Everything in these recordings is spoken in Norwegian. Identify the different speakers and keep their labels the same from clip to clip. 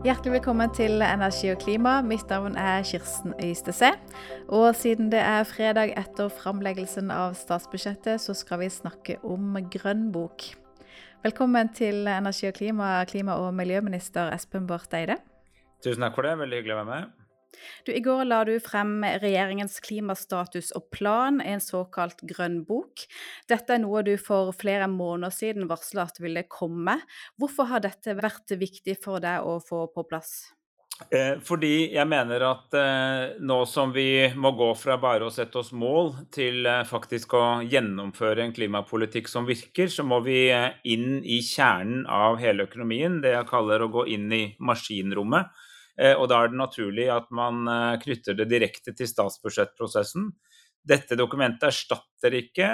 Speaker 1: Hjertelig velkommen til Energi og klima. Mitt navn er Kirsten Øystese. Og siden det er fredag etter framleggelsen av statsbudsjettet, så skal vi snakke om Grønn bok. Velkommen til Energi og klima, klima- og miljøminister Espen Barth Eide.
Speaker 2: Tusen takk for det. Veldig hyggelig å være med.
Speaker 1: Du, I går la du frem regjeringens klimastatus og plan, en såkalt grønn bok. Dette er noe du for flere måneder siden varsla at ville komme. Hvorfor har dette vært viktig for deg å få på plass?
Speaker 2: Eh, fordi jeg mener at eh, nå som vi må gå fra bare å sette oss mål til eh, faktisk å gjennomføre en klimapolitikk som virker, så må vi inn i kjernen av hele økonomien. Det jeg kaller å gå inn i maskinrommet. Eh, og da er det naturlig at man eh, knytter det direkte til statsbudsjettprosessen. Dette dokumentet erstatter ikke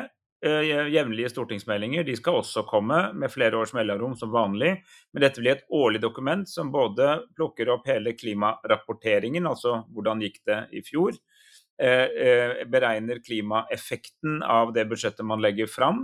Speaker 2: eh, jevnlige stortingsmeldinger. De skal også komme med flere års mellomrom som vanlig. Men dette blir et årlig dokument som både plukker opp hele klimarapporteringen, altså hvordan gikk det i fjor, beregner klimaeffekten av det budsjettet man legger fram,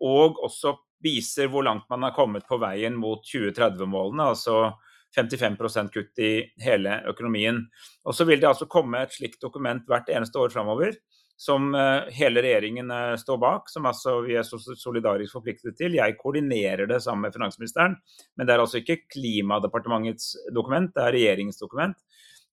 Speaker 2: og også viser hvor langt man har kommet på veien mot 2030-målene. altså 55% kutt i hele økonomien. Og Så vil det altså komme et slikt dokument hvert eneste år framover, som eh, hele regjeringen eh, står bak, som altså vi er solidarisk forpliktet til. Jeg koordinerer det sammen med finansministeren, men det er altså ikke Klimadepartementets dokument, det er regjeringens dokument.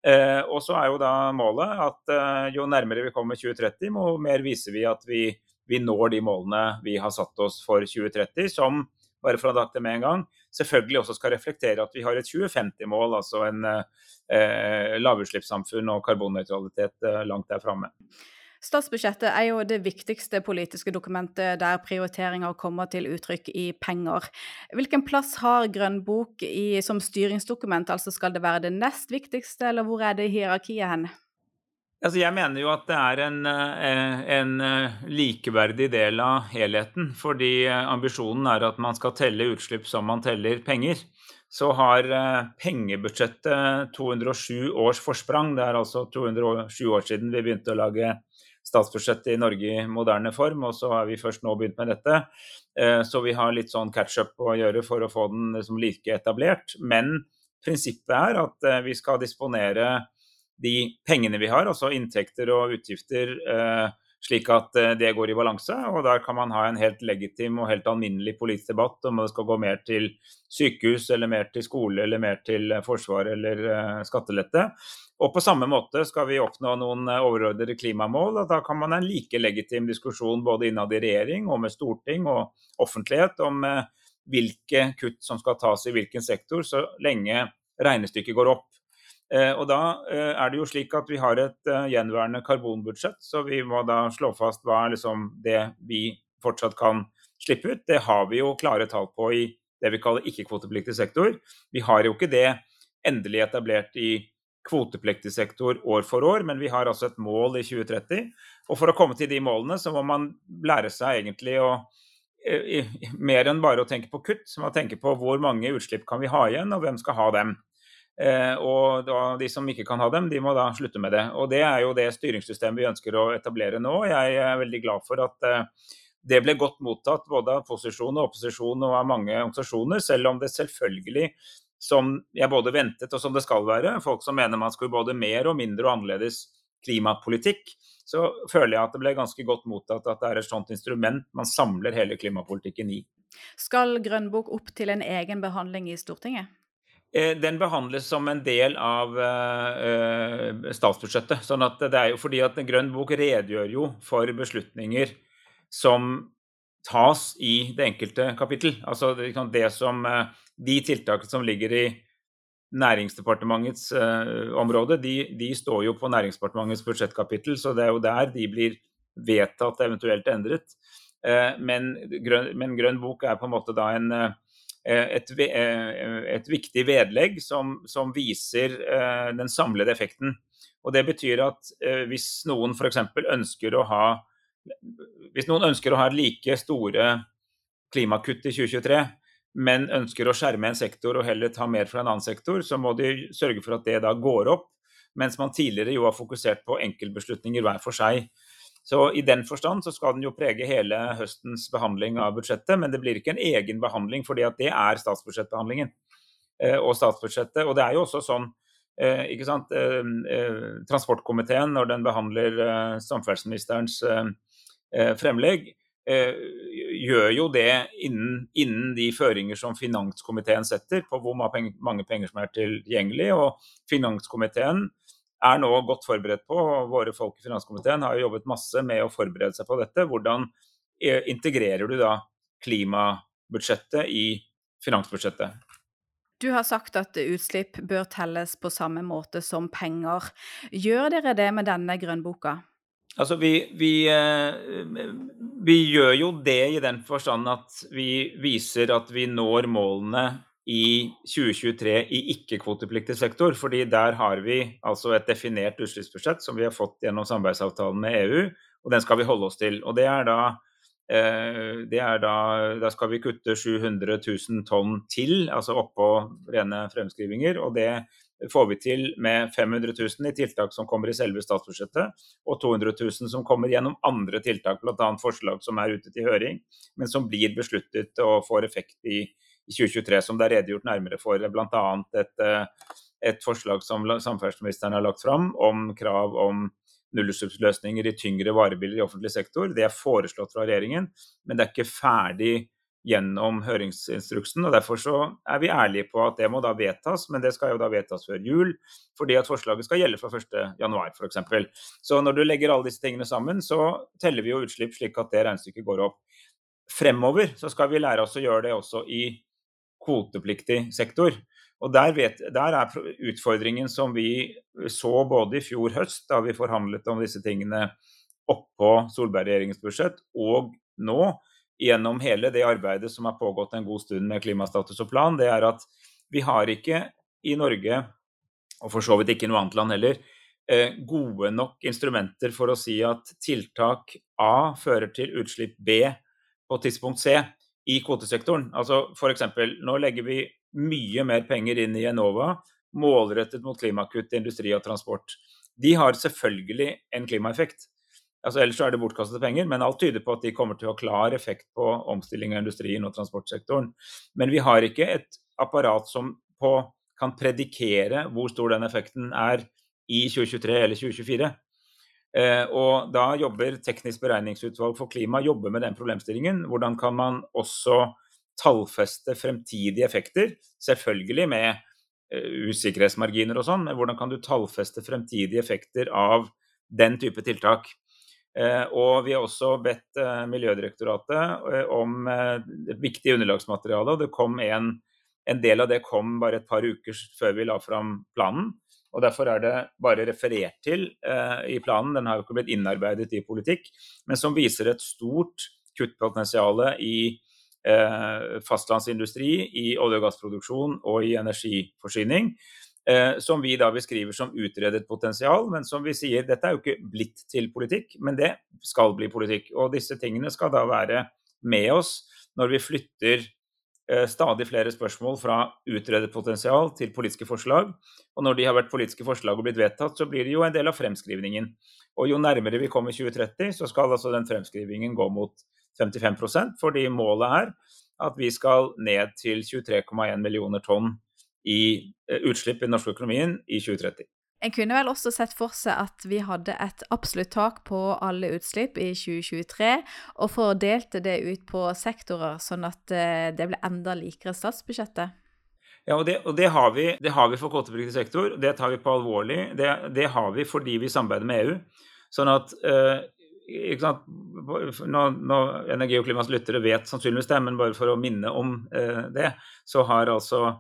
Speaker 2: Eh, og så er jo da målet at jo nærmere vi kommer 2030, jo mer viser vi at vi, vi når de målene vi har satt oss for 2030, som bare for å ha det med en gang, selvfølgelig også skal reflektere at vi har et 2050-mål, altså en eh, lavutslippssamfunn og karbonnøytralitet eh, langt der framme.
Speaker 1: Statsbudsjettet er jo det viktigste politiske dokumentet der prioriteringer kommer til uttrykk i penger. Hvilken plass har Grønn bok i, som styringsdokument, altså skal det være det nest viktigste, eller hvor er det hierarkiet hen?
Speaker 2: Altså jeg mener jo at det er en, eh, en, eh, likeverdig del av helheten. Fordi eh, ambisjonen er at man skal telle utslipp som man teller penger. Så har pengebudsjettet 207 års forsprang. Det er altså 207 år siden vi begynte å lage statsbudsjettet i Norge i moderne form, og så har vi først nå begynt med dette. Så vi har litt sånn catch-up å gjøre for å få den liksom like etablert. Men prinsippet er at vi skal disponere de pengene vi har, altså inntekter og utgifter, eh, slik at eh, det går i balanse. Og der kan man ha en helt legitim og helt alminnelig politisk debatt om det skal gå mer til sykehus, eller mer til skole, eller mer til forsvar eller eh, skattelette. Og på samme måte skal vi oppnå noen overordnede klimamål. og Da kan man ha en like legitim diskusjon både innad i regjering og med storting og offentlighet om hvilke kutt som skal tas i hvilken sektor, så lenge regnestykket går opp. Eh, og da eh, er det jo slik at vi har et eh, gjenværende karbonbudsjett, så vi må da slå fast hva er liksom det vi fortsatt kan slippe ut. Det har vi jo klare tall på i det vi kaller ikke-kvotepliktig sektor. Vi har jo ikke det endelig etablert i kvotepliktig sektor år for år, men vi har altså et mål i 2030. Og for å komme til de målene, så må man lære seg egentlig å mer enn bare å tenke på kutt, så må man tenke på hvor mange utslipp kan vi ha igjen, og hvem skal ha dem. Eh, og da, de som ikke kan ha dem, de må da slutte med det. Og Det er jo det styringssystemet vi ønsker å etablere nå. Jeg er veldig glad for at eh, det ble godt mottatt både av posisjon og opposisjon og av mange organisasjoner, selv om det selvfølgelig, som jeg både ventet og som det skal være, folk som mener man skulle både mer og mindre og annerledes klimapolitikk, så føler jeg at det ble ganske godt mottatt at det er et sånt instrument man samler hele klimapolitikken i.
Speaker 1: Skal Grønnbok opp til en egen behandling i Stortinget?
Speaker 2: Eh, den behandles som en del av uh, statsbudsjettet. sånn at det er jo fordi at Grønn bok redegjør jo for beslutninger som tas i det enkelte kapittel. Altså det, det som, De tiltakene som ligger i Næringsdepartementets område, de, de, står jo på Næringsdepartementets budsjettkapittel, så det er jo der de blir vedtatt, eventuelt endret. Men grønn, men, Grønn bok er på en måte da en Eh, et, eh, et, viktig vedlegg som, som viser eh, den samlede effekten. Og Det betyr at hvis noen f.eks. ønsker å ha hvis noen ønsker å ha like store klimakutt i 2023, men ønsker å skjerme en sektor og heller ta mer fra en annen sektor, så må de sørge for at det da går opp. Mens man tidligere jo har fokusert på enkeltbeslutninger hver for seg. Så I den forstand så skal den jo prege hele høstens behandling av budsjettet, men det blir ikke en egen behandling, fordi at det er statsbudsjettbehandlingen. og statsbudsjettet. Og det er jo også sånn ikke sant, Transportkomiteen, når den behandler samferdselsministerens fremlegg, gjør jo det innen, innen, de føringer som finanskomiteen setter på hvor mange penger som er tilgjengelig. Og finanskomiteen er nå godt forberedt på, våre folk i finanskomiteen har jo jobbet masse med å forberede seg på dette. Hvordan eh, integrerer du da klimabudsjettet i finansbudsjettet?
Speaker 1: Du har sagt at utslipp bør telles på samme måte som penger. Gjør dere det med denne grønnboka?
Speaker 2: Altså, vi, vi, eh, vi, gjør jo det i den forstand at vi viser at vi når målene i 2023 i ikke-kvotepliktig sektor. fordi der har vi altså et definert utslippsbudsjett som vi har fått gjennom samarbeidsavtalen med EU, og den skal vi holde oss til. Og det er da eh, det er da, da skal vi kutte 700 000 tonn til, altså oppå rene fremskrivinger. Og det får vi til med 500 000 i tiltak som kommer i selve statsbudsjettet, og 200 000 som kommer gjennom andre tiltak, bl.a. forslag som er ute til høring, men som blir besluttet og får effekt i, i 2023, som det er redegjort nærmere for. Bl.a. Et, eh, et forslag som samferdselsministeren har lagt fram om krav om nullutslippsløsninger i tyngre varebiler i offentlig sektor. Det er foreslått fra regjeringen, men det er ikke ferdig gjennom høringsinstruksen. og Derfor så er vi ærlige på at det må da vedtas, men det skal jo da vedtas før jul. Fordi at forslaget skal gjelde fra 1.1 f.eks. Så når du legger alle disse tingene sammen, så teller vi jo utslipp slik at det regnestykket går opp. Fremover så skal vi lære oss å gjøre det også i kvotepliktig sektor. Og der, vet, der, er utfordringen som vi så både i fjor høst, da vi forhandlet om disse tingene oppå Solberg-regjeringens budsjett, og nå, gjennom hele det arbeidet som har pågått en god stund med klimastatus og plan, det er at vi har ikke i Norge, og for så vidt ikke i noe annet land heller, eh, gode nok instrumenter for å si at tiltak A fører til utslipp B på tidspunkt C i kvotesektoren. Altså F.eks. nå legger vi mye mer penger inn i Enova, målrettet mot klimakutt industri og transport. De har selvfølgelig en klimaeffekt. Altså, ellers er det bortkastede penger, men alt tyder på at de kommer til å ha klar effekt på omstilling av industrien og transportsektoren. Men vi har ikke et apparat som på, kan predikere hvor stor den effekten er i 2023 eller 2024. Eh, og da jobber Teknisk beregningsutvalg for klima jobber med den problemstillingen. Hvordan kan man også tallfeste fremtidige effekter, selvfølgelig med uh, usikkerhetsmarginer og sånn, men hvordan kan du tallfeste fremtidige effekter av den type tiltak? Eh, og vi har også bedt eh, Miljødirektoratet eh, om et viktig underlagsmateriale. og det kom en, en, del av det kom bare et par uker før vi la fram planen. Og Derfor er det bare referert til i planen, den har jo ikke blitt innarbeidet i politikk, men som viser et stort kuttpotensial i fastlandsindustri, i olje- og gassproduksjon og i energiforsyning. Eh, som vi da beskriver som utredet potensial, men som vi sier dette er jo ikke blitt til politikk, men det skal bli politikk. Og disse tingene skal da være med oss når vi flytter eh, stadig flere spørsmål fra utredet potensial til politiske forslag. Og når de har vært politiske forslag og blitt vedtatt, så blir det jo en del av fremskrivningen. Og jo nærmere vi kommer 2030, så skal altså den fremskrivingen gå mot 55% fordi målet er at vi skal ned til 23,1 millioner tonn i eh, utslipp i den norske økonomien i 2030.
Speaker 1: En kunne vel også sett for seg at vi hadde et absolutt tak på alle utslipp i 2023, og fordelte det ut på sektorer, sånn at eh, det ble enda likere statsbudsjettet?
Speaker 2: Ja, og det, og det, har, vi, det har, vi, for kvotepliktig sektor. Det tar vi på alvorlig. Det, det, har vi fordi vi samarbeider med EU. Sånn at eh, nå, nå, Energi- og klimas lyttere vet sannsynligvis det, men bare for å minne om eh, det, så har altså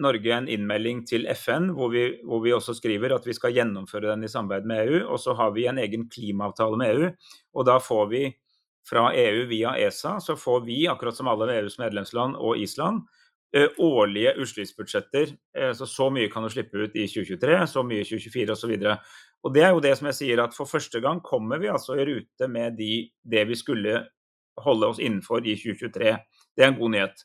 Speaker 2: Norge en innmelding til FN hvor vi, hvor vi, også skriver at vi skal gjennomføre den i samarbeid med EU. Og så har vi en egen klimaavtale med EU. Og da får vi fra EU via ESA, så får vi, akkurat som alle EUs medlemsland og Island, eh, årlige utslippsbudsjetter. Eh, så så mye kan du slippe ut i 2023, så mye i 2024 osv. Og det er jo det som jeg sier, at for første gang kommer vi altså i rute med de, det vi skulle holde oss innenfor i 2023. Det er en god nyhet.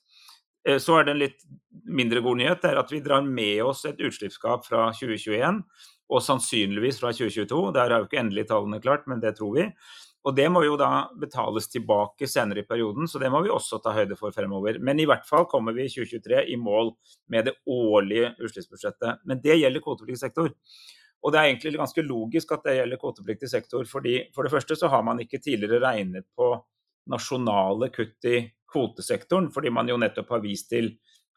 Speaker 2: Eh, så er det en litt mindre god nyhet, det er at vi drar med oss et utslippsgap fra 2021. og sannsynligvis fra 2022. Der er jo ikke endelig tallene klart, men det tror vi. Og det må jo da betales tilbake senere i perioden, så det må vi også ta høyde for fremover. Men i hvert fall kommer vi i 2023 i mål med det årlige utslippsbudsjettet. Men det gjelder kvotepliktig sektor. Og det er egentlig ganske logisk at det gjelder kvotepliktig sektor, fordi for det første så har man ikke tidligere regnet på nasjonale kutt i kvotesektoren, fordi man jo nettopp har vist til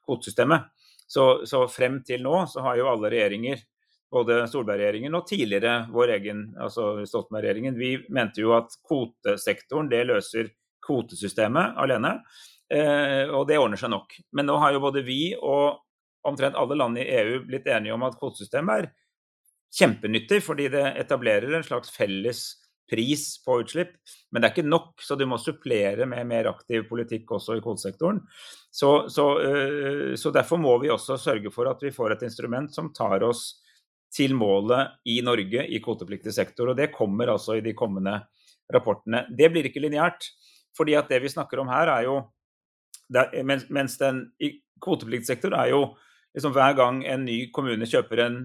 Speaker 2: kvotesystemet. Så, så frem til nå så har jo alle regjeringer både Solberg-regjeringen og tidligere vår egen, altså Stoltenberg-regjeringen, vi mente jo at kvotesektoren det løser kvotesystemet alene. Eh, og det ordner seg nok. Men nå har jo både vi og omtrent alle land i EU blitt enige om at kvotesystemet er kjempenyttig, fordi det etablerer en slags felles pris på utslipp. Men det er ikke nok, så du må supplere med mer aktiv politikk også i kvotesektoren. Så, så, øh, så derfor må vi også sørge for at vi får et instrument som tar oss til målet i Norge i kvotepliktig sektor. og Det kommer altså i de kommende rapportene. Det blir ikke lineært. fordi at det vi snakker om her er jo Mens, den i kvotepliktig sektor er jo liksom hver gang en ny kommune kjøper en,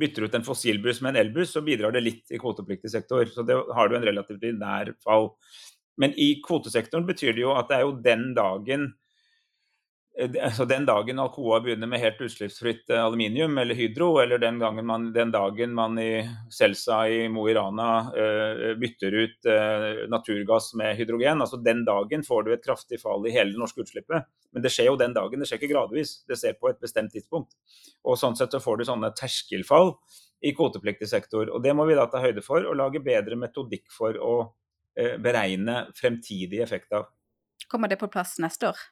Speaker 2: bytter ut en fossilbuss med en elbuss, så bidrar det litt i kvotepliktig sektor. Så det har du en relativt nær fall. Men i kvotesektoren betyr det jo at det er jo den dagen altså Den dagen Alcoa begynner med helt utslippsfritt eh, aluminium eller hydro, eller den, man, den dagen man i Celsa i Mo i Rana uh, bytter ut uh, naturgass med hydrogen, altså den dagen får du et kraftig fall i hele det norske utslippet. Men det skjer jo den dagen, det skjer ikke gradvis. Det skjer på et bestemt tidspunkt. Og sånn sett så får du sånne terskelfall i kvotepliktig sektor. Og det må vi da ta høyde for og lage bedre metodikk for å uh, beregne fremtidig effekt av.
Speaker 1: Kommer det på plass neste år?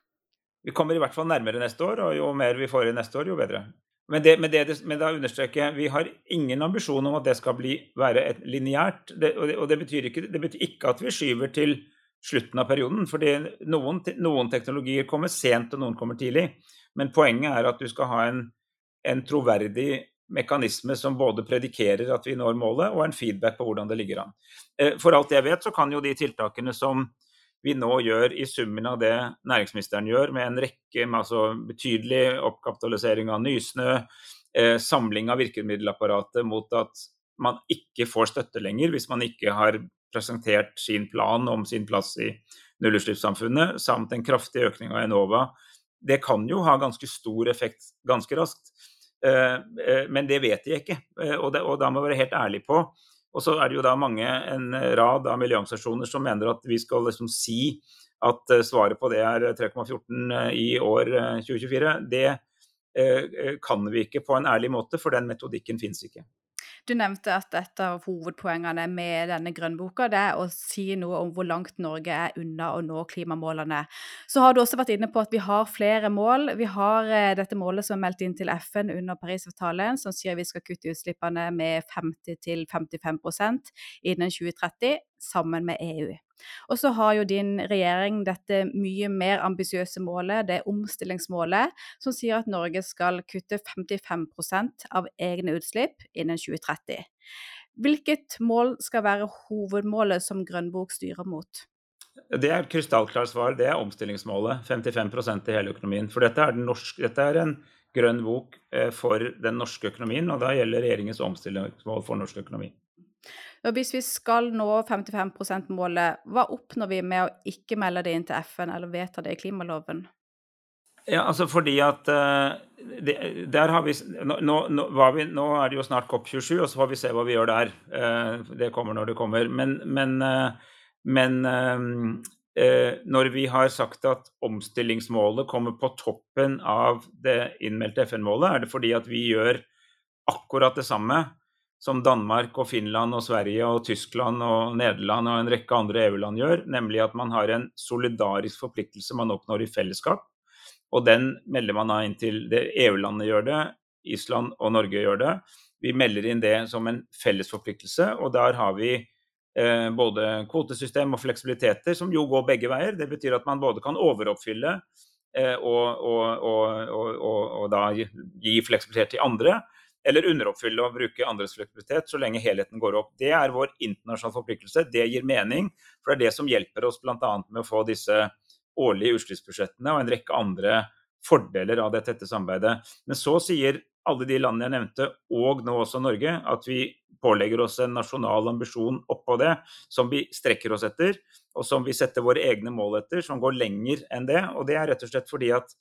Speaker 2: Vi kommer i hvert fall nærmere neste år, og jo mer vi får i neste år, jo bedre. Men, det, men, det, men da understreker jeg, vi har ingen ambisjon om at det skal bli, være et lineært. Og, og det, betyr ikke, det betyr ikke at vi skyver til slutten av perioden. fordi noen, noen, teknologier kommer sent, og noen kommer tidlig. Men poenget er at du skal ha en, en troverdig mekanisme som både predikerer at vi når målet, og en feedback på hvordan det ligger an. Eh, for alt jeg vet, så kan jo de tiltakene som vi nå gjør i summen av det næringsministeren gjør, med en rekke med altså betydelig oppkapitalisering av Nysnø, eh, samling av virkemiddelapparatet mot at man ikke får støtte lenger hvis man ikke har presentert sin plan om sin plass i nullutslippssamfunnet, samt en kraftig økning av Enova. Det kan jo ha ganske stor effekt ganske raskt, eh, eh, men det vet de ikke. Eh, og, da må vi være helt ærlige på og så er det jo da mange, en rad av miljøorganisasjoner som mener at vi skal liksom si at eh, svaret på det er 3,14 eh, i år 2024. Eh, det kan vi ikke på en ærlig måte, for den metodikken finnes ikke.
Speaker 1: Du nevnte at et av hovedpoengene med denne grønnboka det er å si noe om hvor langt Norge er unna å nå klimamålene. Så har du også vært inne på at vi har flere mål. Vi har eh, dette målet som er meldt inn til FN under Parisavtalen, som sier vi skal kutte utslippene med 50-55% innen 2030, sammen med EU. Og så har jo din regjering dette mye mer ambisiøse målet, det omstillingsmålet, som sier at Norge skal kutte 55 av egne utslipp innen 2030. Hvilket mål skal være hovedmålet som Grønnbok styrer mot?
Speaker 2: Det er et krystallklart svar. Det er omstillingsmålet. 55% i hele økonomien. For dette er, norske, dette er, en grønn bok eh, for den norske økonomien, og da gjelder regjeringens omstillingsmål for norsk økonomi.
Speaker 1: Og hvis vi skal nå 55 %-målet, hva oppnår vi med å ikke melde det inn til FN eller vedta det i klimaloven?
Speaker 2: Ja, altså fordi at uh, det, der har vi nå, nå, vi nå, er det jo snart COP27, og så får vi se hva vi gjør der. Uh, det kommer når det kommer. Men, men, uh, men når vi har sagt at omstillingsmålet kommer på toppen av det innmeldte FN-målet, er det fordi at vi gjør akkurat det samme som Danmark og Finland og Sverige og Tyskland og Nederland og en rekke andre EU-land gjør, nemlig at man har en solidarisk forpliktelse man oppnår i fellesskap. Og den melder man da inn til det EU-landet gjør det, Island og Norge gjør det. Vi melder inn det som en felles forpliktelse, og der har vi eh, både kvotesystem og fleksibiliteter som jo går begge veier. Det betyr at man både kan overoppfylle eh, og, og, og, og, da gi fleksibilitet til andre, eller underoppfylle og bruke andres fleksibilitet så lenge helheten går opp. Det er vår internasjonale forpliktelse. Det gir mening, for det er det som hjelper oss bl.a. med å få disse årlige utslippsbudsjettene og en rekke andre fordeler av det tette samarbeidet. Men så sier alle de landene jeg nevnte, og nå også Norge, at vi pålegger oss en nasjonal ambisjon oppå det, som vi strekker oss etter, og som vi setter våre egne mål etter, som går lenger enn det. Og det er rett og slett fordi at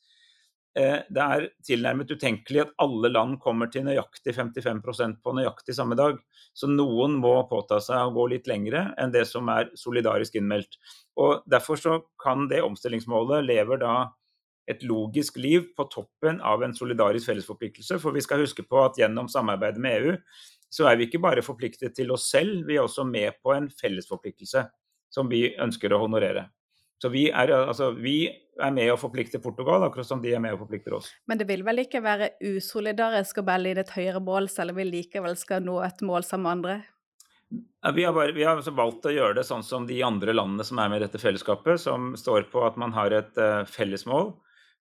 Speaker 2: det er tilnærmet utenkelig at alle land kommer til nøyaktig 55% på nøyaktig samme dag. Så noen må påta seg å gå litt lengre enn det som er solidarisk innmeldt. Og Derfor så kan det omstillingsmålet lever da et logisk liv på toppen av en solidarisk fellesforpliktelse. For vi skal huske på at gjennom samarbeidet med EU så er vi ikke bare forpliktet til oss selv, vi er også med på en fellesforpliktelse som vi ønsker å honorere. Så vi er, altså, vi er med og forplikter Portugal, akkurat som de er med og forplikter oss.
Speaker 1: Men det vil vel ikke være usolidarisk å belle inn et høyere mål, selv om vi likevel skal nå et mål sammen med andre?
Speaker 2: Vi har, bare, vi har altså valgt å gjøre det sånn som de andre landene som er med i dette fellesskapet, som står på at man har et fellesmål, felles mål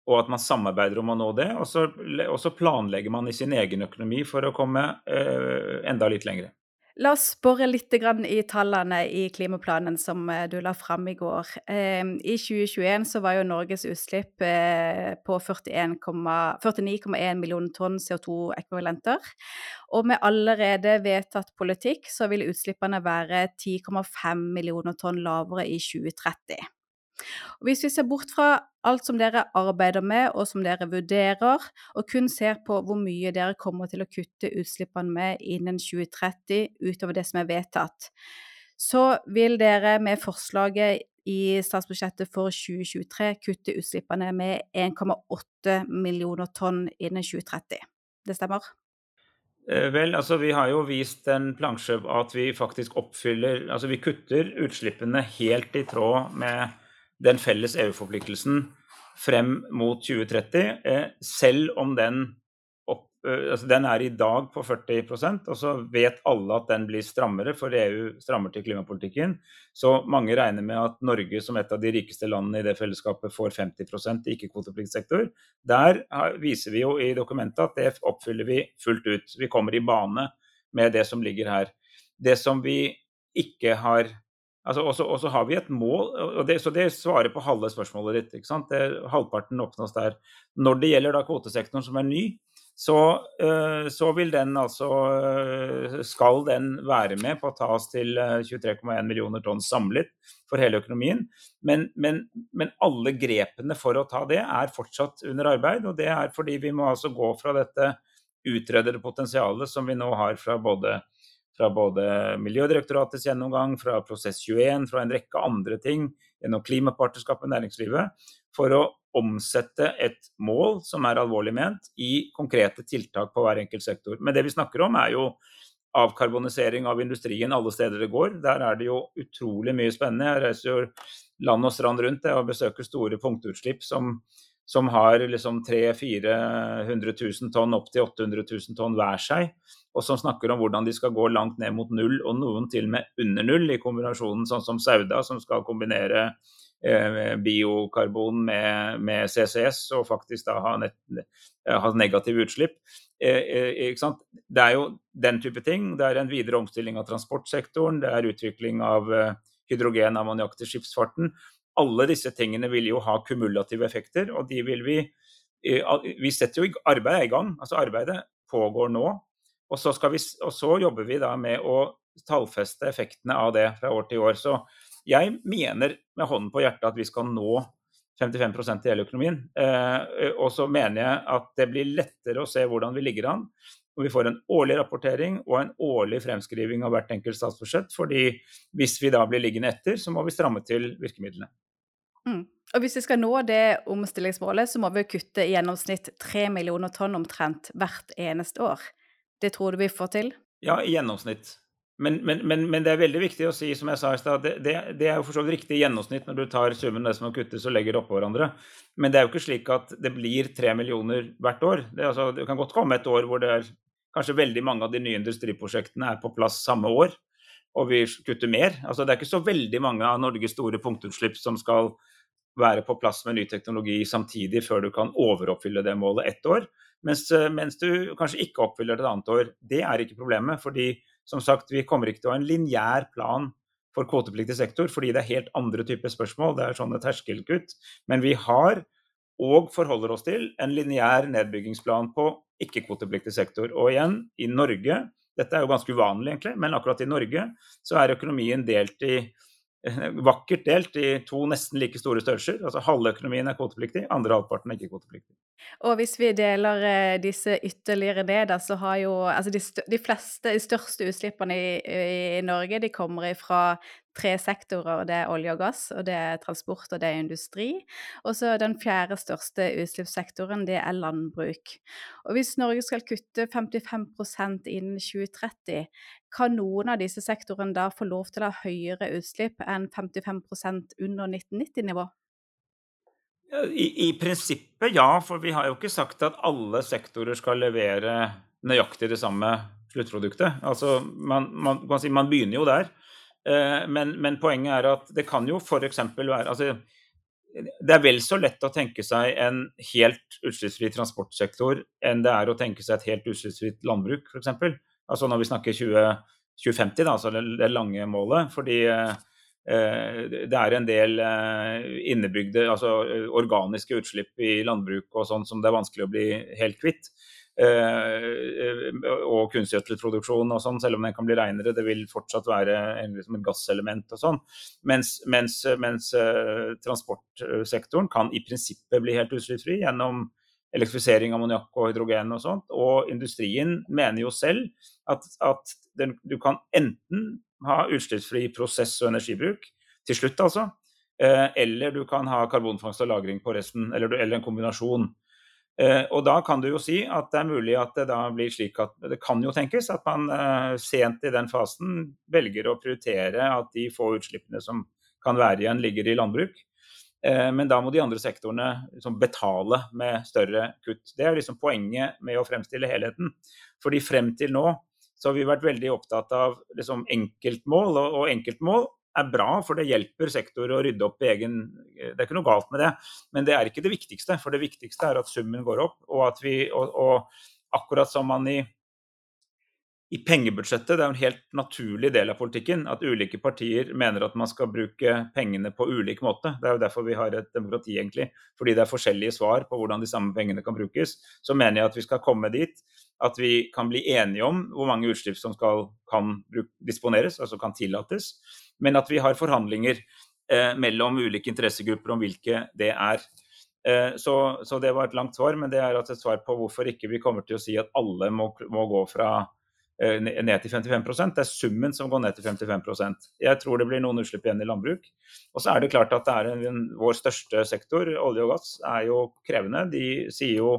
Speaker 2: og at man samarbeider om å nå det. Og så, og så planlegger man i sin egen økonomi for å komme eh, enda litt lengre.
Speaker 1: La oss spore litt i tallene i klimaplanen som eh, du la fram i går. Ehm, I 2021 så var jo Norges utslipp eh, på 49,1 millioner tonn CO2-ekvivalenter. Og med allerede vedtatt politikk så vil utslippene være 10,5 millioner tonn lavere i 2030. Og hvis vi ser bort fra alt som dere arbeider med og som dere vurderer, og kun ser på hvor mye dere kommer til å kutte utslippene med innen 2030 utover det som er vedtatt, så vil dere med forslaget i statsbudsjettet for 2023 kutte utslippene med 1,8 millioner tonn innen 2030. Det stemmer?
Speaker 2: Eh, vel, altså Vi har jo vist en plansje at vi faktisk oppfyller Altså vi kutter utslippene helt i tråd med den felles EU-forpliktelsen frem mot 2030, eh, selv om den, opp, eh, altså den er i dag på 40% og så vet alle at den blir strammere, for EU strammer til klimapolitikken. Så mange regner med at Norge som et av de rikeste landene i det fellesskapet får 50 i ikke-kvotepliktig. Der viser vi jo i dokumentet at det oppfyller vi fullt ut. Vi kommer i bane med det som ligger her. Det som vi ikke har Altså, og så har vi et mål, og det, så det svarer på halve spørsmålet ditt. ikke sant? Det, halvparten oppnås der. Når det gjelder da kvotesektoren som er ny, så, uh, så, vil den altså uh, Skal den være med på å ta oss til uh, eh, 23,1 millioner tonn samlet for hele økonomien. Men, men, men, alle grepene for å ta det er fortsatt under arbeid. Og det er fordi vi må altså gå fra dette utredede potensialet som vi nå har fra både fra både Miljødirektoratets gjennomgang, fra Prosess21, fra en rekke andre ting, gjennom klimapartnerskapet i næringslivet, for å omsette et mål som er alvorlig ment, i konkrete tiltak på hver enkelt sektor. Men det vi snakker om, er jo avkarbonisering av industrien alle steder det går. Der er det jo utrolig mye spennende. Jeg reiser jo land og strand rundt og besøker store punktutslipp som, som har liksom 300 000-400 000 tonn opp til 800 000 tonn hver seg og som snakker om hvordan de skal gå langt ned mot null, og noen til og med under null, i kombinasjonen sånn som Sauda, som skal kombinere eh, biokarbon med, med, CCS og faktisk da ha, net, ha negative utslipp. Eh, eh, det er jo den type ting. Det er en videre omstilling av transportsektoren, det er utvikling av eh, hydrogen, ammoniakk til skipsfarten. Alle disse tingene vil jo ha kumulative effekter, og de vil vi Vi setter jo arbeidet i gang. Altså arbeidet pågår nå. Og så, vi, og så, jobber vi da med å tallfeste effektene av det fra år til år. Så jeg mener med hånden på hjertet at vi skal nå 55% i hele økonomien. Eh, og så mener jeg at det blir lettere å se hvordan vi ligger an. Og vi får en årlig rapportering og en årlig fremskriving av hvert enkelt statsbudsjett. fordi hvis vi da blir liggende etter, så må vi stramme til virkemidlene.
Speaker 1: Mm. Og hvis vi skal nå det omstillingsmålet, så må vi kutte i gjennomsnitt 3 millioner tonn omtrent hvert eneste år. Det tror du vi får til?
Speaker 2: Ja, i gjennomsnitt. Men, men, men, men, det er veldig viktig å si, som jeg sa i stad, det, det, er jo for så vidt riktig gjennomsnitt når du tar summen av det som må kuttes og legger det oppå hverandre. Men det er jo ikke slik at det blir tre millioner hvert år. Det, altså, det, kan godt komme et år hvor det er kanskje veldig mange av de nye industriprosjektene er på plass samme år, og vi kutter mer. Altså, det er ikke så veldig mange av Norges store punktutslipp som skal være på plass med ny teknologi samtidig før du kan overoppfylle det målet ett år. Mens, eh, mens, du kanskje ikke oppfyller det et annet år. Det er ikke problemet. fordi som sagt, vi kommer ikke til å ha en lineær plan for kvotepliktig sektor, fordi det er helt andre typer spørsmål. Det er sånne terskelkutt. Men vi har og forholder oss til en lineær nedbyggingsplan på ikke-kvotepliktig sektor. Og igjen, i Norge Dette er jo ganske uvanlig, egentlig, men akkurat i Norge så er økonomien delt i vakkert delt i to nesten like store størrelser. Altså halve økonomien er kvotepliktig, andre halvparten er ikke kvotepliktig.
Speaker 1: Og hvis vi deler eh, disse ytterligere ned, så har jo altså de, de, fleste, de største utslippene i, i, Norge de kommer fra tre sektorer. Det er olje og gass, og det er transport og det er industri. Og så den fjerde største utslippssektoren, det er landbruk. Og hvis Norge skal kutte 55% innen 2030, kan noen av disse sektorene da få lov til å ha høyere utslipp enn 55% under 1990-nivå?
Speaker 2: I, I, prinsippet ja, for vi har jo ikke sagt at alle sektorer skal levere nøyaktig det samme sluttproduktet. Altså, man, man, man begynner jo der. Eh, men, men, poenget er at det kan jo f.eks. være altså, Det er vel så lett å tenke seg en helt utslippsfri transportsektor enn det er å tenke seg et helt utslippsfritt landbruk, f.eks. Altså når vi snakker 20, 2050, da, altså det, det lange målet. fordi eh, det er en del eh, innebygde, altså eh, organiske utslipp i landbruk og sånn som det er vanskelig å bli helt kvitt. Og kunstgjødselproduksjon og sånn, selv om den kan bli reinere. Det vil fortsatt være liksom et gasselement og sånn. Mens, mens, mens transportsektoren kan i prinsippet bli helt utslippsfri gjennom elektrifisering av ammoniakk og hydrogen og sånt. Og industrien mener jo selv at, at den, du kan enten ha utslippsfri prosess- og energibruk til slutt, altså. Eh, eller du kan ha karbonfangst og -lagring på resten, eller, eller, en kombinasjon. Eh, og da kan du jo si at det er mulig at det da blir slik at det kan jo tenkes at man eh, sent i den fasen velger å prioritere at de få utslippene som kan være igjen, ligger i landbruk. Men da må de andre sektorene liksom betale med større kutt. Det er liksom poenget med å fremstille helheten. Fordi frem til nå så har vi vært veldig opptatt av liksom, enkeltmål. Og, og, enkeltmål er bra, for det hjelper sektor å rydde opp i egen Det er ikke noe galt med det, men det er ikke det viktigste. For det viktigste er at summen går opp, og at vi og, og akkurat som man i i pengebudsjettet, det er en helt naturlig del av politikken, at ulike partier mener at man skal bruke pengene på ulik måte. Det er jo derfor vi har et demokrati, egentlig. Fordi det er forskjellige svar på hvordan de samme pengene kan brukes. Så mener jeg at vi skal komme dit at vi kan bli enige om hvor mange utslipp som skal, kan disponeres, altså kan tillates. Men at vi har forhandlinger eh, mellom ulike interessegrupper om hvilke det er. Eh, så, så, det var et langt svar, men det er altså et svar på hvorfor ikke vi kommer til å si at alle må, må gå fra Eh, ned til 55% Det er summen som går ned til 55% Jeg tror det blir noen utslipp igjen i landbruk. Og så er det klart at det er en, vår største sektor, olje og gass, er jo krevende. De sier jo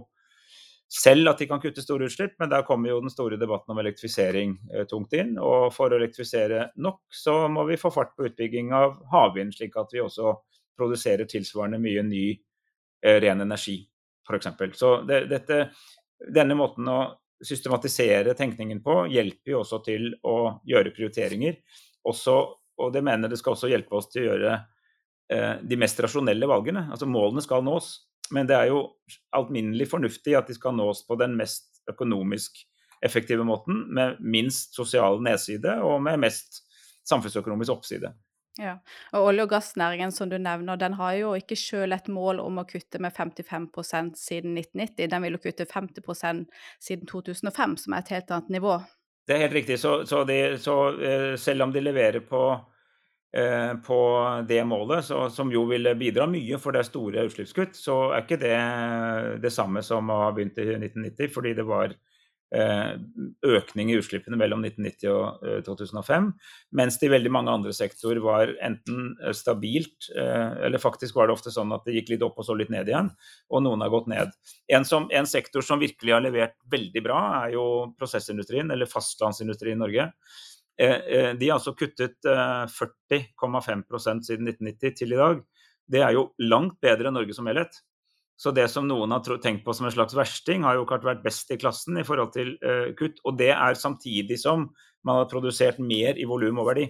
Speaker 2: selv at de kan kutte store utslipp, men der kommer jo den store debatten om elektrifisering eh, tungt inn. Og for å elektrifisere nok, så må vi få fart på utbygging av havvind, slik at vi også produserer tilsvarende mye ny eh, ren energi, f.eks. Så det, dette, denne måten å systematisere tenkningen på hjelper jo også til å gjøre prioriteringer. Også, og det mener det skal også hjelpe oss til å gjøre eh, de mest rasjonelle valgene. Altså målene skal nås, men det er jo alminnelig fornuftig at de skal nås på den mest økonomisk effektive måten, med minst sosial nedside og med mest samfunnsøkonomisk oppside.
Speaker 1: Ja, og olje- og gassnæringen som du nevner, den har jo ikke selv et mål om å kutte med 55% siden 1990. Den vil jo kutte 50% siden 2005, som er et helt annet nivå.
Speaker 2: Det er helt riktig. Så, så, de, så uh, selv om de leverer på, på det målet, så, som jo vil bidra mye, for det store utslippskutt, så er ikke det det samme som å ha begynt i 1990, fordi det var Eh, økning i utslippene mellom 1990 og 2005, eh, mens det i veldig mange andre sektorer var enten eh, stabilt, eller faktisk var det ofte sånn at det gikk litt opp og så litt ned igjen, og noen har gått ned. En, som, en sektor som virkelig har levert veldig bra, er jo prosessindustrien, eller fastlandsindustrien i Norge. De har altså kuttet 40,5% siden 1990 til i dag. Det er jo langt bedre enn Norge som helhet. Så det som noen har tenkt på som en slags versting, har jo ikke vært best i klassen i forhold til kutt. Og det er samtidig som man har produsert mer i volum og verdi.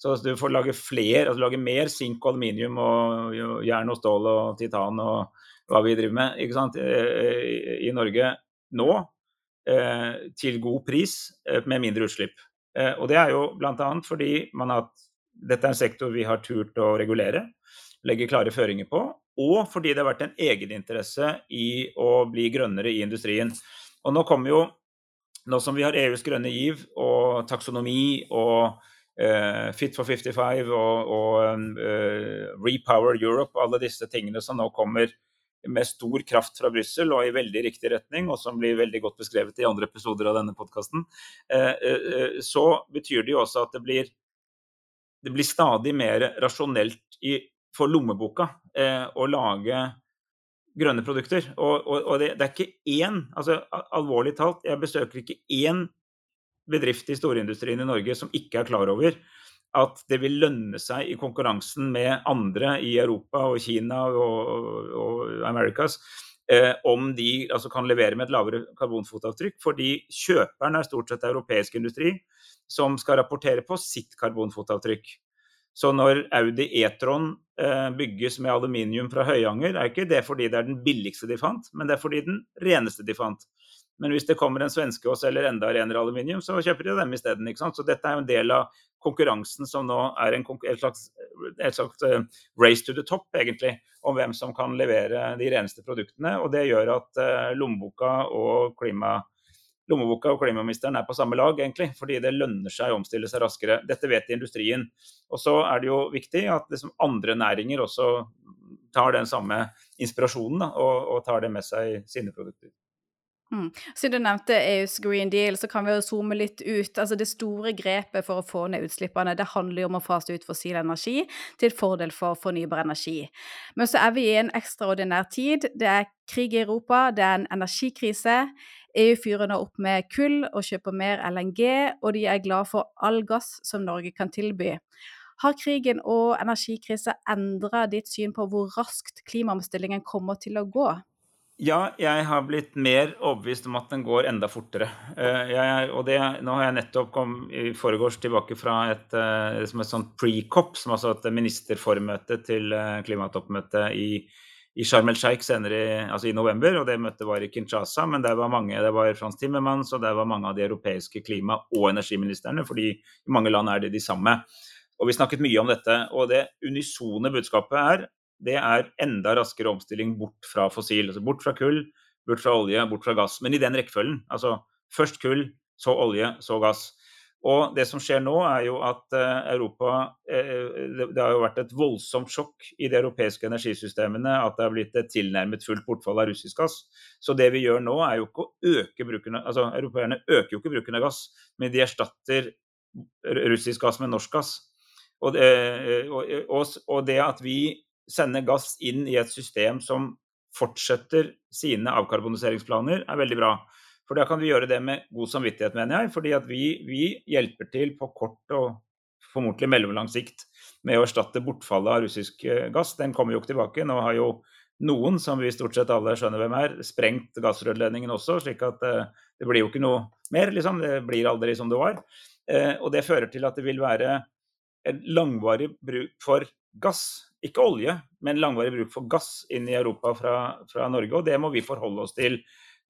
Speaker 2: Så du får lage flere, altså lage mer sink og aluminium og jern og stål og titan og hva vi driver med ikke sant, i, Norge nå, til god pris med mindre utslipp. Og det er jo bl.a. fordi man har, dette er en sektor vi har turt å regulere legge klare føringer på. og fordi det har vært en egeninteresse i å bli grønnere i industrien. Og nå kommer jo, nå som vi har EUs grønne giv og taksonomi og eh, Fit for 55 og, og eh, Repower Europe, alle disse tingene som nå kommer med stor kraft fra Brussel og i veldig riktig retning, og som blir veldig godt beskrevet i andre episoder av denne podkasten, uh, så betyr det jo også at det blir, det blir stadig mer rasjonelt i, for lommeboka å lage grønne produkter. Og, og, og det, det, er ikke én altså Alvorlig talt, jeg besøker ikke én bedrift i storindustrien i Norge som ikke er klar over at det vil lønne seg i konkurransen med andre i Europa og Kina og, og Americas eh, om de altså, kan levere med et lavere karbonfotavtrykk. Fordi kjøperen er stort sett europeisk industri som skal rapportere på sitt karbonfotavtrykk. Så når Audi E-tron eh, bygges med aluminium fra Høyanger, er ikke det fordi det er den billigste de fant, men det er fordi den reneste de fant. Men hvis det kommer en svenske og selger enda renere aluminium, så kjøper de dem isteden. Så dette er jo en del av konkurransen som nå er en, et slags, et slags uh, race to the top, egentlig, om hvem som kan levere de reneste produktene. Og det gjør at uh, lommeboka og klima lommeboka og klimaministeren er på samme lag, egentlig, fordi det lønner seg å omstille seg raskere. Dette vet industrien. Og så er det jo viktig at liksom andre næringer også tar den samme inspirasjonen da, og, og, tar det med seg i sine produkter.
Speaker 1: Mm. Siden du nevnte EUs Green Deal, så kan vi jo zoome litt ut. Altså Det store grepet for å få ned utslippene det handler jo om å fase ut fossil energi til fordel for fornybar energi. Men så er vi i en ekstraordinær tid. Det er krig i Europa, det er en energikrise. EU fyrer nå opp med kull og kjøper mer LNG, og de er glad for all gass som Norge kan tilby. Har krigen og energikrisa endra ditt syn på hvor raskt klimaomstillingen kommer til å gå?
Speaker 2: Ja, jeg har blitt mer overbevist om at den går enda fortere. Eh, jeg, og det, nå har jeg nettopp kommet i foregårs tilbake fra et, eh, som et sånt pre-COP, som altså et ministerformøte til eh, klimatoppmøtet i i Sharm el Sheikh senere altså i november, og det møtet var i Kinshasa. Men der var mange, det var Frans Timmermans og der var mange av de europeiske klima- og energiministrene, fordi i mange land er det de samme. Og Vi snakket mye om dette. og Det unisone budskapet er det er enda raskere omstilling bort fra fossil. altså Bort fra kull, bort fra olje, bort fra gass. Men i den rekkefølgen. altså Først kull, så olje, så gass. Og det som skjer nå, er jo at uh, Europa uh, det, det, har jo vært et voldsomt sjokk i de europeiske energisystemene at det har blitt et tilnærmet fullt bortfall av russisk gass. Så det vi gjør nå, er jo ikke å øke bruken av Altså, europeerne øker jo ikke bruken av gass, men de erstatter russisk gass med norsk gass. Og det, og, og det at vi sender gass inn i et system som fortsetter sine avkarboniseringsplaner, er veldig bra. For da kan vi gjøre det med god samvittighet, mener jeg. Fordi at vi, vi hjelper til på kort og formodentlig mellomlang sikt med å erstatte bortfallet av russisk eh, gass. Den kommer jo ikke tilbake. Nå har jo noen, som vi stort sett alle skjønner hvem er, sprengt gassrørledningen også, slik at uh, det blir jo ikke noe mer, liksom. Det blir aldri som det var. Uh, og det fører til at det vil være en langvarig bruk for gass, ikke olje, men langvarig bruk for gass inn i Europa fra, fra Norge. Og det må vi forholde oss til,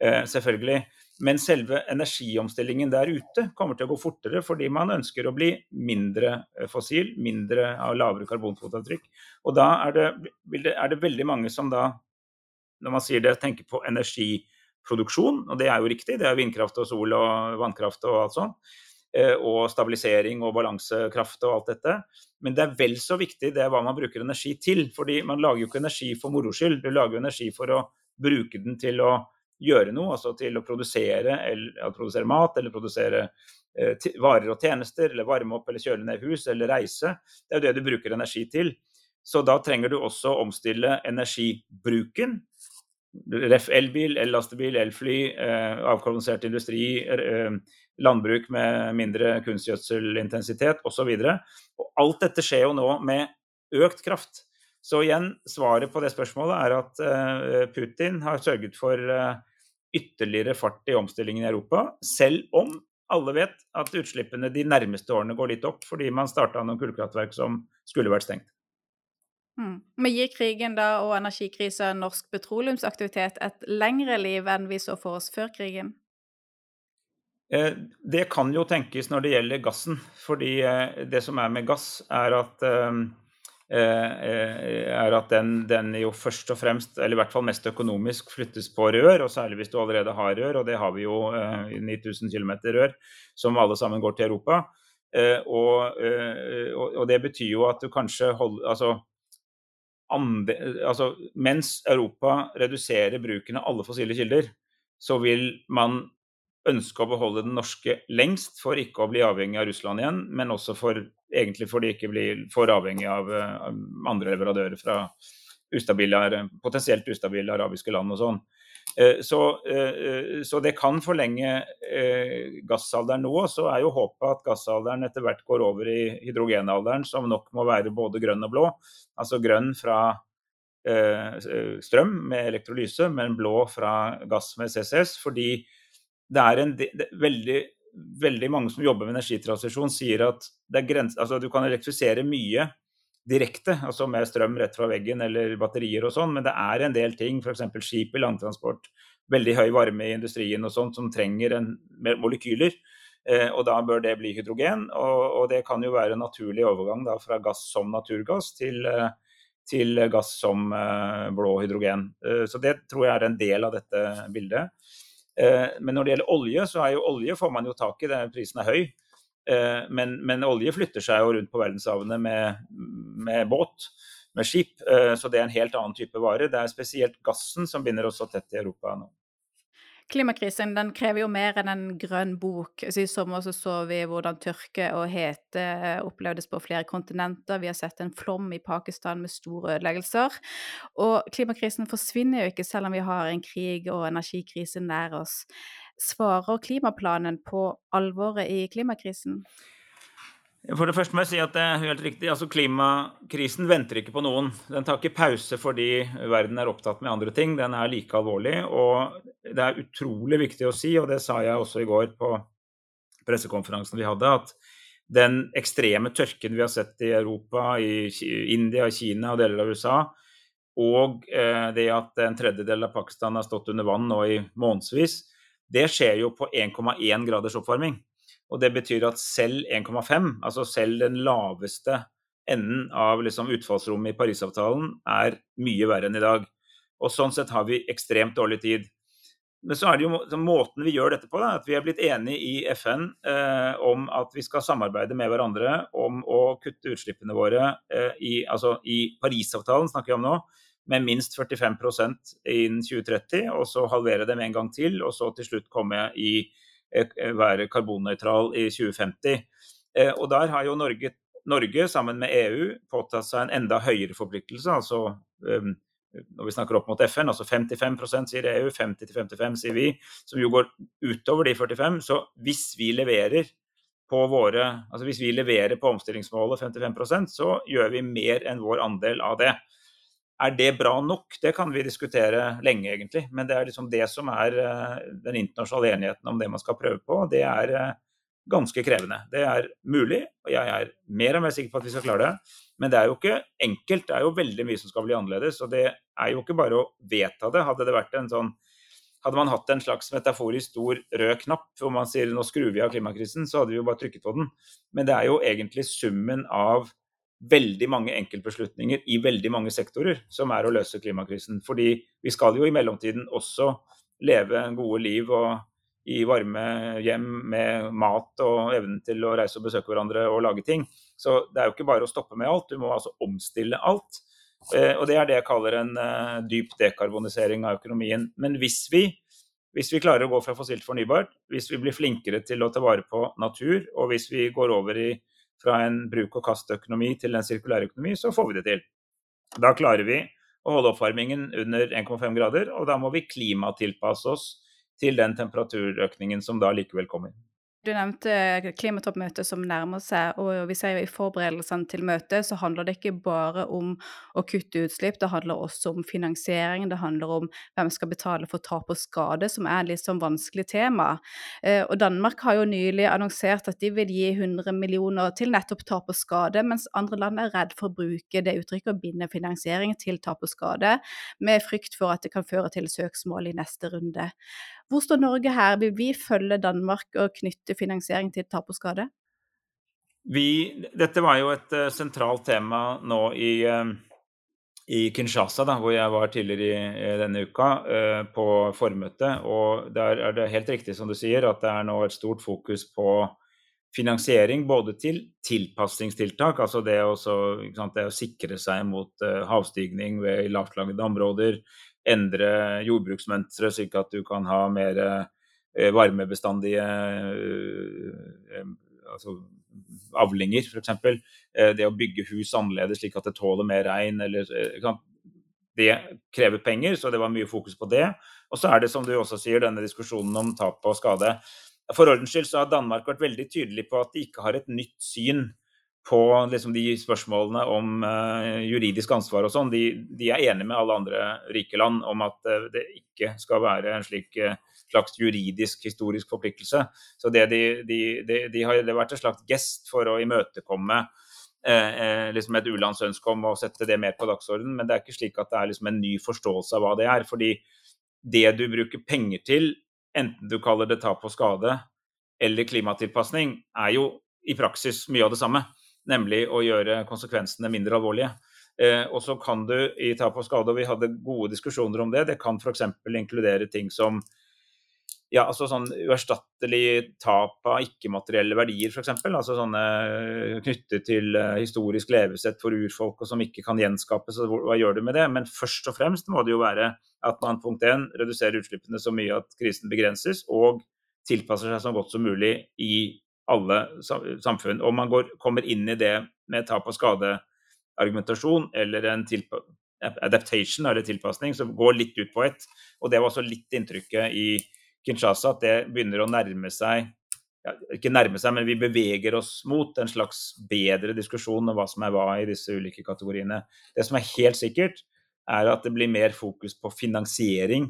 Speaker 2: eh, selvfølgelig. Men selve energiomstillingen der ute kommer til å gå fortere fordi man ønsker å bli mindre eh, fossil, mindre av lavere karbonfotavtrykk. Og da er det, er det, veldig mange som da, når man sier det, tenker på energiproduksjon, og det er jo riktig, det er vindkraft og sol og vannkraft og alt sånt. Eh, og stabilisering og balansekraft og alt dette. Men det er vel så viktig det er hva man bruker energi til. fordi man lager jo ikke energi for moro skyld, du lager jo energi for å bruke den til å gjøre noe, altså til å produsere, eller, produsere mat eller produsere eh, varer og tjenester, eller varme opp eller kjøle ned hus eller reise. Det er jo det du bruker energi til. Så da trenger du også å omstille energibruken. Ref elbil, ellastebil, elfly, eh, avkolonisert industri, eh, landbruk med mindre kunstgjødselintensitet osv. Alt dette skjer jo nå med økt kraft. Så igjen, svaret på det spørsmålet er at eh, Putin har sørget for eh, ytterligere fart i omstillingen i Europa, selv om alle vet at utslippene de nærmeste årene går litt opp, fordi man starta noen kullkraftverk som skulle vært stengt.
Speaker 1: Mm. Men gir krigen da og energikrisa norsk petroleumsaktivitet et lengre liv enn vi så for oss før krigen?
Speaker 2: Eh, det kan jo tenkes når det gjelder gassen. fordi eh, det som er med gass, er at eh, er at den, den, jo først og fremst, eller i hvert fall mest økonomisk, flyttes på rør. Og særlig hvis du allerede har rør, og det har vi jo 9000 km rør som alle sammen går til Europa. Og, og, det betyr jo at du kanskje holder altså, ande, altså Mens Europa reduserer bruken av alle fossile kilder, så vil man ønske å beholde den norske lengst for ikke å bli avhengig av Russland igjen, men også for, egentlig for de ikke blir for avhengig av, av andre leverandører fra ustabile, potensielt ustabile arabiske land og sånn. Eh, så, eh, så, det kan forlenge eh, gassalderen nå. Så er jo håpet at gassalderen etter hvert går over i hydrogenalderen, som nok må være både grønn og blå. Altså grønn fra strøm med elektrolyse, men blå fra gass med CCS. Fordi det er en det, veldig, veldig mange som jobber med energitransisjon, sier at grens, altså du kan elektrifisere mye direkte, altså med strøm rett fra veggen eller batterier og sånn, men det er en del ting, f.eks. skip i langtransport, veldig høy varme i industrien og sånt, som trenger en, molekyler. Eh, og da bør det bli hydrogen, og, og, det kan jo være en naturlig overgang da, fra gass som naturgass til, eh, til gass som eh, blå hydrogen. Eh, så det tror jeg er en del av dette bildet. Eh, men når det gjelder olje, så er jo olje får man jo tak i, prisen er høy. Eh, men, men, olje flytter seg jo rundt på verdenshavene med, med, båt, med skip. Eh, så det er en helt annen type vare. Det er spesielt gassen som binder oss så tett i Europa nå.
Speaker 1: Klimakrisen den krever jo mer enn en grønn bok. Så I sommer så, så vi hvordan tørke og hete opplevdes på flere kontinenter. Vi har sett en flom i Pakistan med store ødeleggelser. Og klimakrisen forsvinner jo ikke selv om vi har en krig og energikrise nær oss. Svarer klimaplanen på alvoret i klimakrisen?
Speaker 2: For det første må jeg si at det er helt riktig. altså Klimakrisen venter ikke på noen. Den tar ikke pause fordi verden er opptatt med andre ting. Den er like alvorlig. Og det er utrolig viktig å si, og det sa jeg også i går på pressekonferansen vi hadde, at den ekstreme tørken vi har sett i Europa, i India, Kina og deler av USA, og eh, det at en tredjedel av Pakistan har stått under vann nå i månedsvis, det skjer jo på 1,1 graders oppvarming. Og det betyr at selv 1,5, altså selv den laveste enden av liksom utfallsrommet i Parisavtalen, er mye verre enn i dag. Og sånn sett har vi ekstremt dårlig tid. Men så er det jo måten vi gjør dette på, da, at vi er blitt enige i FN eh, om at vi skal samarbeide med hverandre om å kutte utslippene våre eh, i, altså i Parisavtalen snakker vi om nå, med minst 45% innen 2030, og så halvere dem en gang til, og så til slutt komme i være karbonnøytral i 2050. Eh, og der har jo Norge, Norge, sammen med EU påtatt seg en enda høyere forpliktelse. altså um, når vi snakker opp mot FN, altså 55% sier EU, 50-55 sier vi, som jo går utover de 45. Så hvis vi leverer på våre, altså hvis vi leverer på omstillingsmålet 55% så gjør vi mer enn vår andel av det. Er det bra nok? Det kan vi diskutere lenge, egentlig. Men det er liksom det som er eh, den internasjonale enigheten om det man skal prøve på. Det er eh, ganske krevende. Det er mulig, og jeg er mer og mer sikker på at vi skal klare det. Men det er jo ikke enkelt. Det er jo veldig mye som skal bli annerledes. Og det er jo ikke bare å vedta det. Hadde det vært en sånn hadde man hatt en slags metaforisk stor rød knapp hvor man sier nå skrur vi av klimakrisen, så hadde vi jo bare trykket på den. Men det er jo egentlig summen av veldig mange enkeltbeslutninger i veldig mange sektorer som er å løse klimakrisen. Fordi vi skal jo i mellomtiden også leve gode liv og i varme hjem med mat og evnen til å reise og besøke hverandre og lage ting. Så det er jo ikke bare å stoppe med alt, du må altså omstille alt. Eh, og det er det jeg kaller en eh, dyp dekarbonisering av økonomien. Men hvis vi, hvis vi klarer å gå fra fossilt fornybart, hvis vi blir flinkere til å ta vare på natur, og hvis vi går over i fra en bruk-og-kast-økonomi til en sirkulær økonomi, så får vi det til. Da klarer vi å holde oppvarmingen under 1,5 grader, og da må vi klimatilpasse oss til den temperaturøkningen som da likevel kommer.
Speaker 1: Du nevnte klimatoppmøtet som nærmer seg, og vi ser jo i forberedelsene til møtet så handler det ikke bare om å kutte utslipp, det handler også om finansiering, det handler om hvem skal betale for tap og skade, som er et litt sånn vanskelig tema. Eh, og Danmark har jo nylig annonsert at de vil gi 100 millioner til nettopp tap og skade, mens andre land er redd for å bruke det uttrykket og binde finansiering til tap og skade, med frykt for at det kan føre til søksmål i neste runde. Hvor står Norge her? Vil vi følge Danmark og knytte finansiering til tap og skade?
Speaker 2: Vi, dette var jo et uh, sentralt tema nå i, uh, i Kinshasa, da, hvor jeg var tidligere i, i denne uka, uh, på formøtet. Og der er det helt riktig som du sier, at det er nå et stort fokus på finansiering både til tilpasningstiltak, altså det, også, sant, det å sikre seg mot havstigning ved lavtlagde områder, endre jordbruksmønstre slik at du kan ha mer varmebestandige altså avlinger, f.eks. Eh, det å bygge hus annerledes slik at det tåler mer regn. Eller, eh, det krever penger, så det var mye fokus på det. Og så er det, som du også sier, denne diskusjonen om tap og skade. For ordens skyld så har Danmark vært veldig tydelig på at de ikke har et nytt syn på liksom, de spørsmålene om uh, juridisk ansvar og sånn. De, de, er enige med alle andre rike land om at uh, det ikke skal være en slik uh, slags juridisk, historisk forpliktelse. Så det, de, de, de har det vært en slags gest for å imøtekomme liksom et u-landsønske om å sette det mer på dagsordenen. Men det er ikke slik at det er liksom en ny forståelse av hva det er. fordi det du bruker penger til, enten du kaller det tap og skade eller klimatilpasning, er jo i praksis mye av det samme. Nemlig å gjøre konsekvensene mindre alvorlige. Eh, og så kan du i tap og skade, og vi hadde gode diskusjoner om det, det kan f.eks. inkludere ting som ja, altså sånn uerstattelig tap av ikke-materielle verdier, f.eks. Altså sånne eh, knyttet til uh, historisk levesett for urfolk og som ikke kan gjenskapes. Så hva gjør du med det? Men først og fremst må det jo være at man punkt 1, reduserer utslippene så mye at krisen begrenses, og tilpasser seg så godt som mulig i alle samfunn. Og man går, kommer inn i det med tap og skade-argumentasjon eller en adaptation eller tilpasning som går litt ut på ett. Og det var også litt inntrykket i Kinshasa at det begynner å nærme seg ja, ikke nærme seg, men vi beveger oss mot en slags bedre diskusjon om hva som er hva i disse ulike kategoriene. Det som er helt sikkert, er at det blir mer fokus på finansiering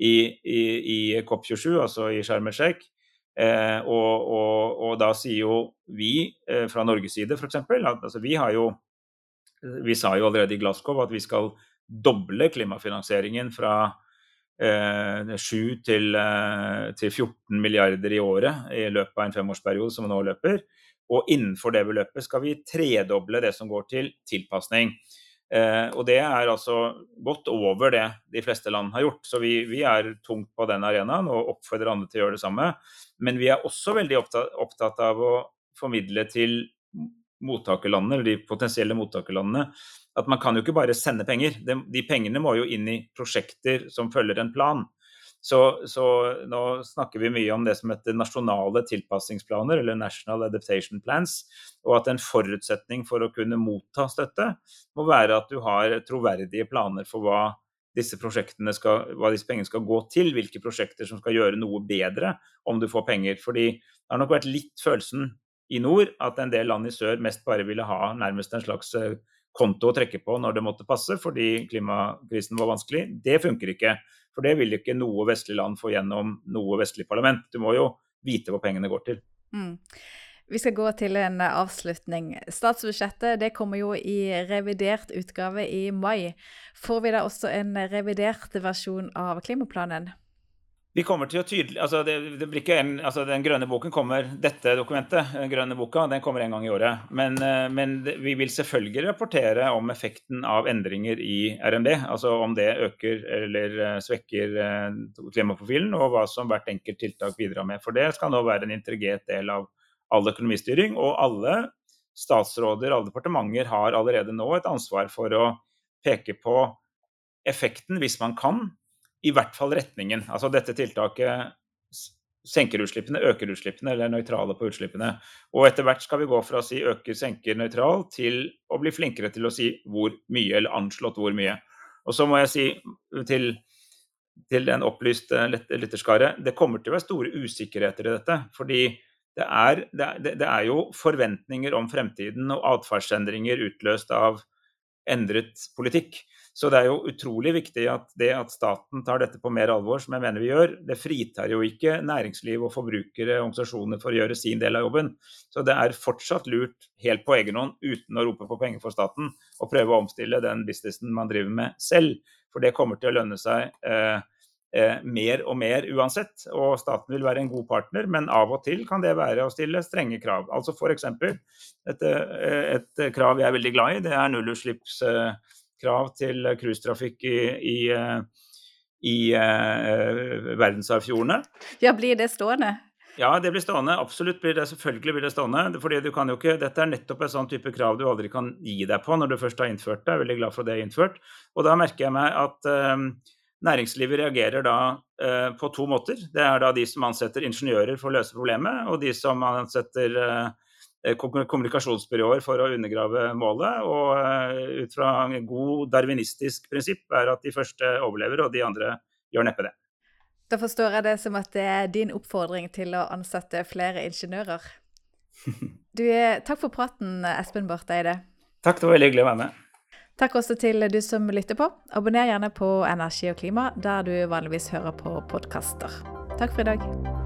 Speaker 2: i, i, i COP27, altså i Sharm el Sheikh. Eh, og, og, og, da sier jo vi eh, fra Norges side f.eks. at altså, vi har jo Vi sa jo allerede i Glasgow at vi skal doble klimafinansieringen fra 7 eh, til, eh, til 14 milliarder i året i løpet av en femårsperiode som nå løper. Og innenfor det beløpet skal vi tredoble det som går til tilpasning. Eh, og det er altså godt over det de fleste land har gjort. Så vi, vi er tungt på den arenaen og oppfordrer andre til å gjøre det samme. Men vi er også veldig opptatt, opptatt av å formidle til mottakerlandene, eller de potensielle mottakerlandene at man kan jo ikke bare sende penger. De, de pengene må jo inn i prosjekter som følger en plan. Så, så, nå snakker vi mye om det som heter nasjonale tilpassingsplaner, eller National Adaptation Plans. Og at en forutsetning for å kunne motta støtte må være at du har troverdige planer for hva disse, skal, hva disse pengene skal gå til. Hvilke prosjekter som skal gjøre noe bedre om du får penger. Fordi det har nok vært litt følelsen i nord at en del land i sør mest bare ville ha nærmest en slags eh, konto å trekke på når det måtte passe fordi klimakrisen var vanskelig. Det funker ikke. For det vil ikke noe vestlig land få gjennom noe vestlig parlament. Du må jo vite hvor pengene går til. Mm.
Speaker 1: Vi skal gå til en avslutning. Statsbudsjettet det kommer jo i revidert utgave i mai. Får vi da også en revidert versjon av klimaplanen?
Speaker 2: Vi kommer til å tydelig, altså det, det blir ikke en, altså Den grønne boken kommer Dette dokumentet, den grønne boka, den kommer en gang i året. Men, eh, men, vi vil selvfølgelig rapportere om effekten av endringer i RMD. Altså om det øker eller eh, svekker eh, klimaprofilen, og hva som hvert enkelt tiltak bidrar med. For det skal nå være en integrert del av all økonomistyring. Og alle statsråder, alle departementer har allerede nå et ansvar for å peke på effekten, hvis man kan, i hvert fall retningen. Altså dette tiltaket senker utslippene, øker utslippene eller er nøytrale på utslippene. Og etter hvert skal vi gå fra å si øker, senker, nøytral til å bli flinkere til å si hvor mye, eller anslått hvor mye. Og så må jeg si til, til den opplyste lytterskaret, det kommer til å være store usikkerheter i dette. fordi det er, det, det er, jo forventninger om fremtiden og atferdsendringer utløst av endret politikk. Så det er jo utrolig viktig at det at staten tar dette på mer alvor, som jeg mener vi gjør, det fritar jo ikke næringsliv og forbrukere og organisasjoner for å gjøre sin del av jobben. Så det er fortsatt lurt, helt på egen hånd, uten å rope på penger for staten, å prøve å omstille den businessen man driver med selv. For det kommer til å lønne seg eh, eh, mer og mer uansett. Og staten vil være en god partner, men av og til kan det være å stille strenge krav. Altså F.eks. Et, eh, et krav jeg er veldig glad i, det er nullutslippskrav til cruisetrafikk i, i, i uh, verdensarvfjordene.
Speaker 1: Ja, blir det stående?
Speaker 2: Ja, det blir stående. Absolutt blir det. Selvfølgelig blir det stående. fordi du kan jo ikke, Dette er nettopp en sånn type krav du aldri kan gi deg på når du først har innført det. Jeg er veldig glad for det er innført. Og da merker jeg meg at uh, næringslivet reagerer da uh, på to måter. Det er da de som ansetter ingeniører for å løse problemet, og de som ansetter uh, kommunikasjonsbyråer for å undergrave målet. Og ut fra en god darwinistisk prinsipp er at de første overlever, og de andre gjør neppe det.
Speaker 1: Da forstår jeg det som at det er din oppfordring til å ansette flere ingeniører. Du, takk for praten, Espen Barth Eide.
Speaker 2: Takk, det var veldig hyggelig å være med.
Speaker 1: Takk også til du som lytter på. Abonner gjerne på Energi og klima der du vanligvis hører på podkaster. Takk for i dag.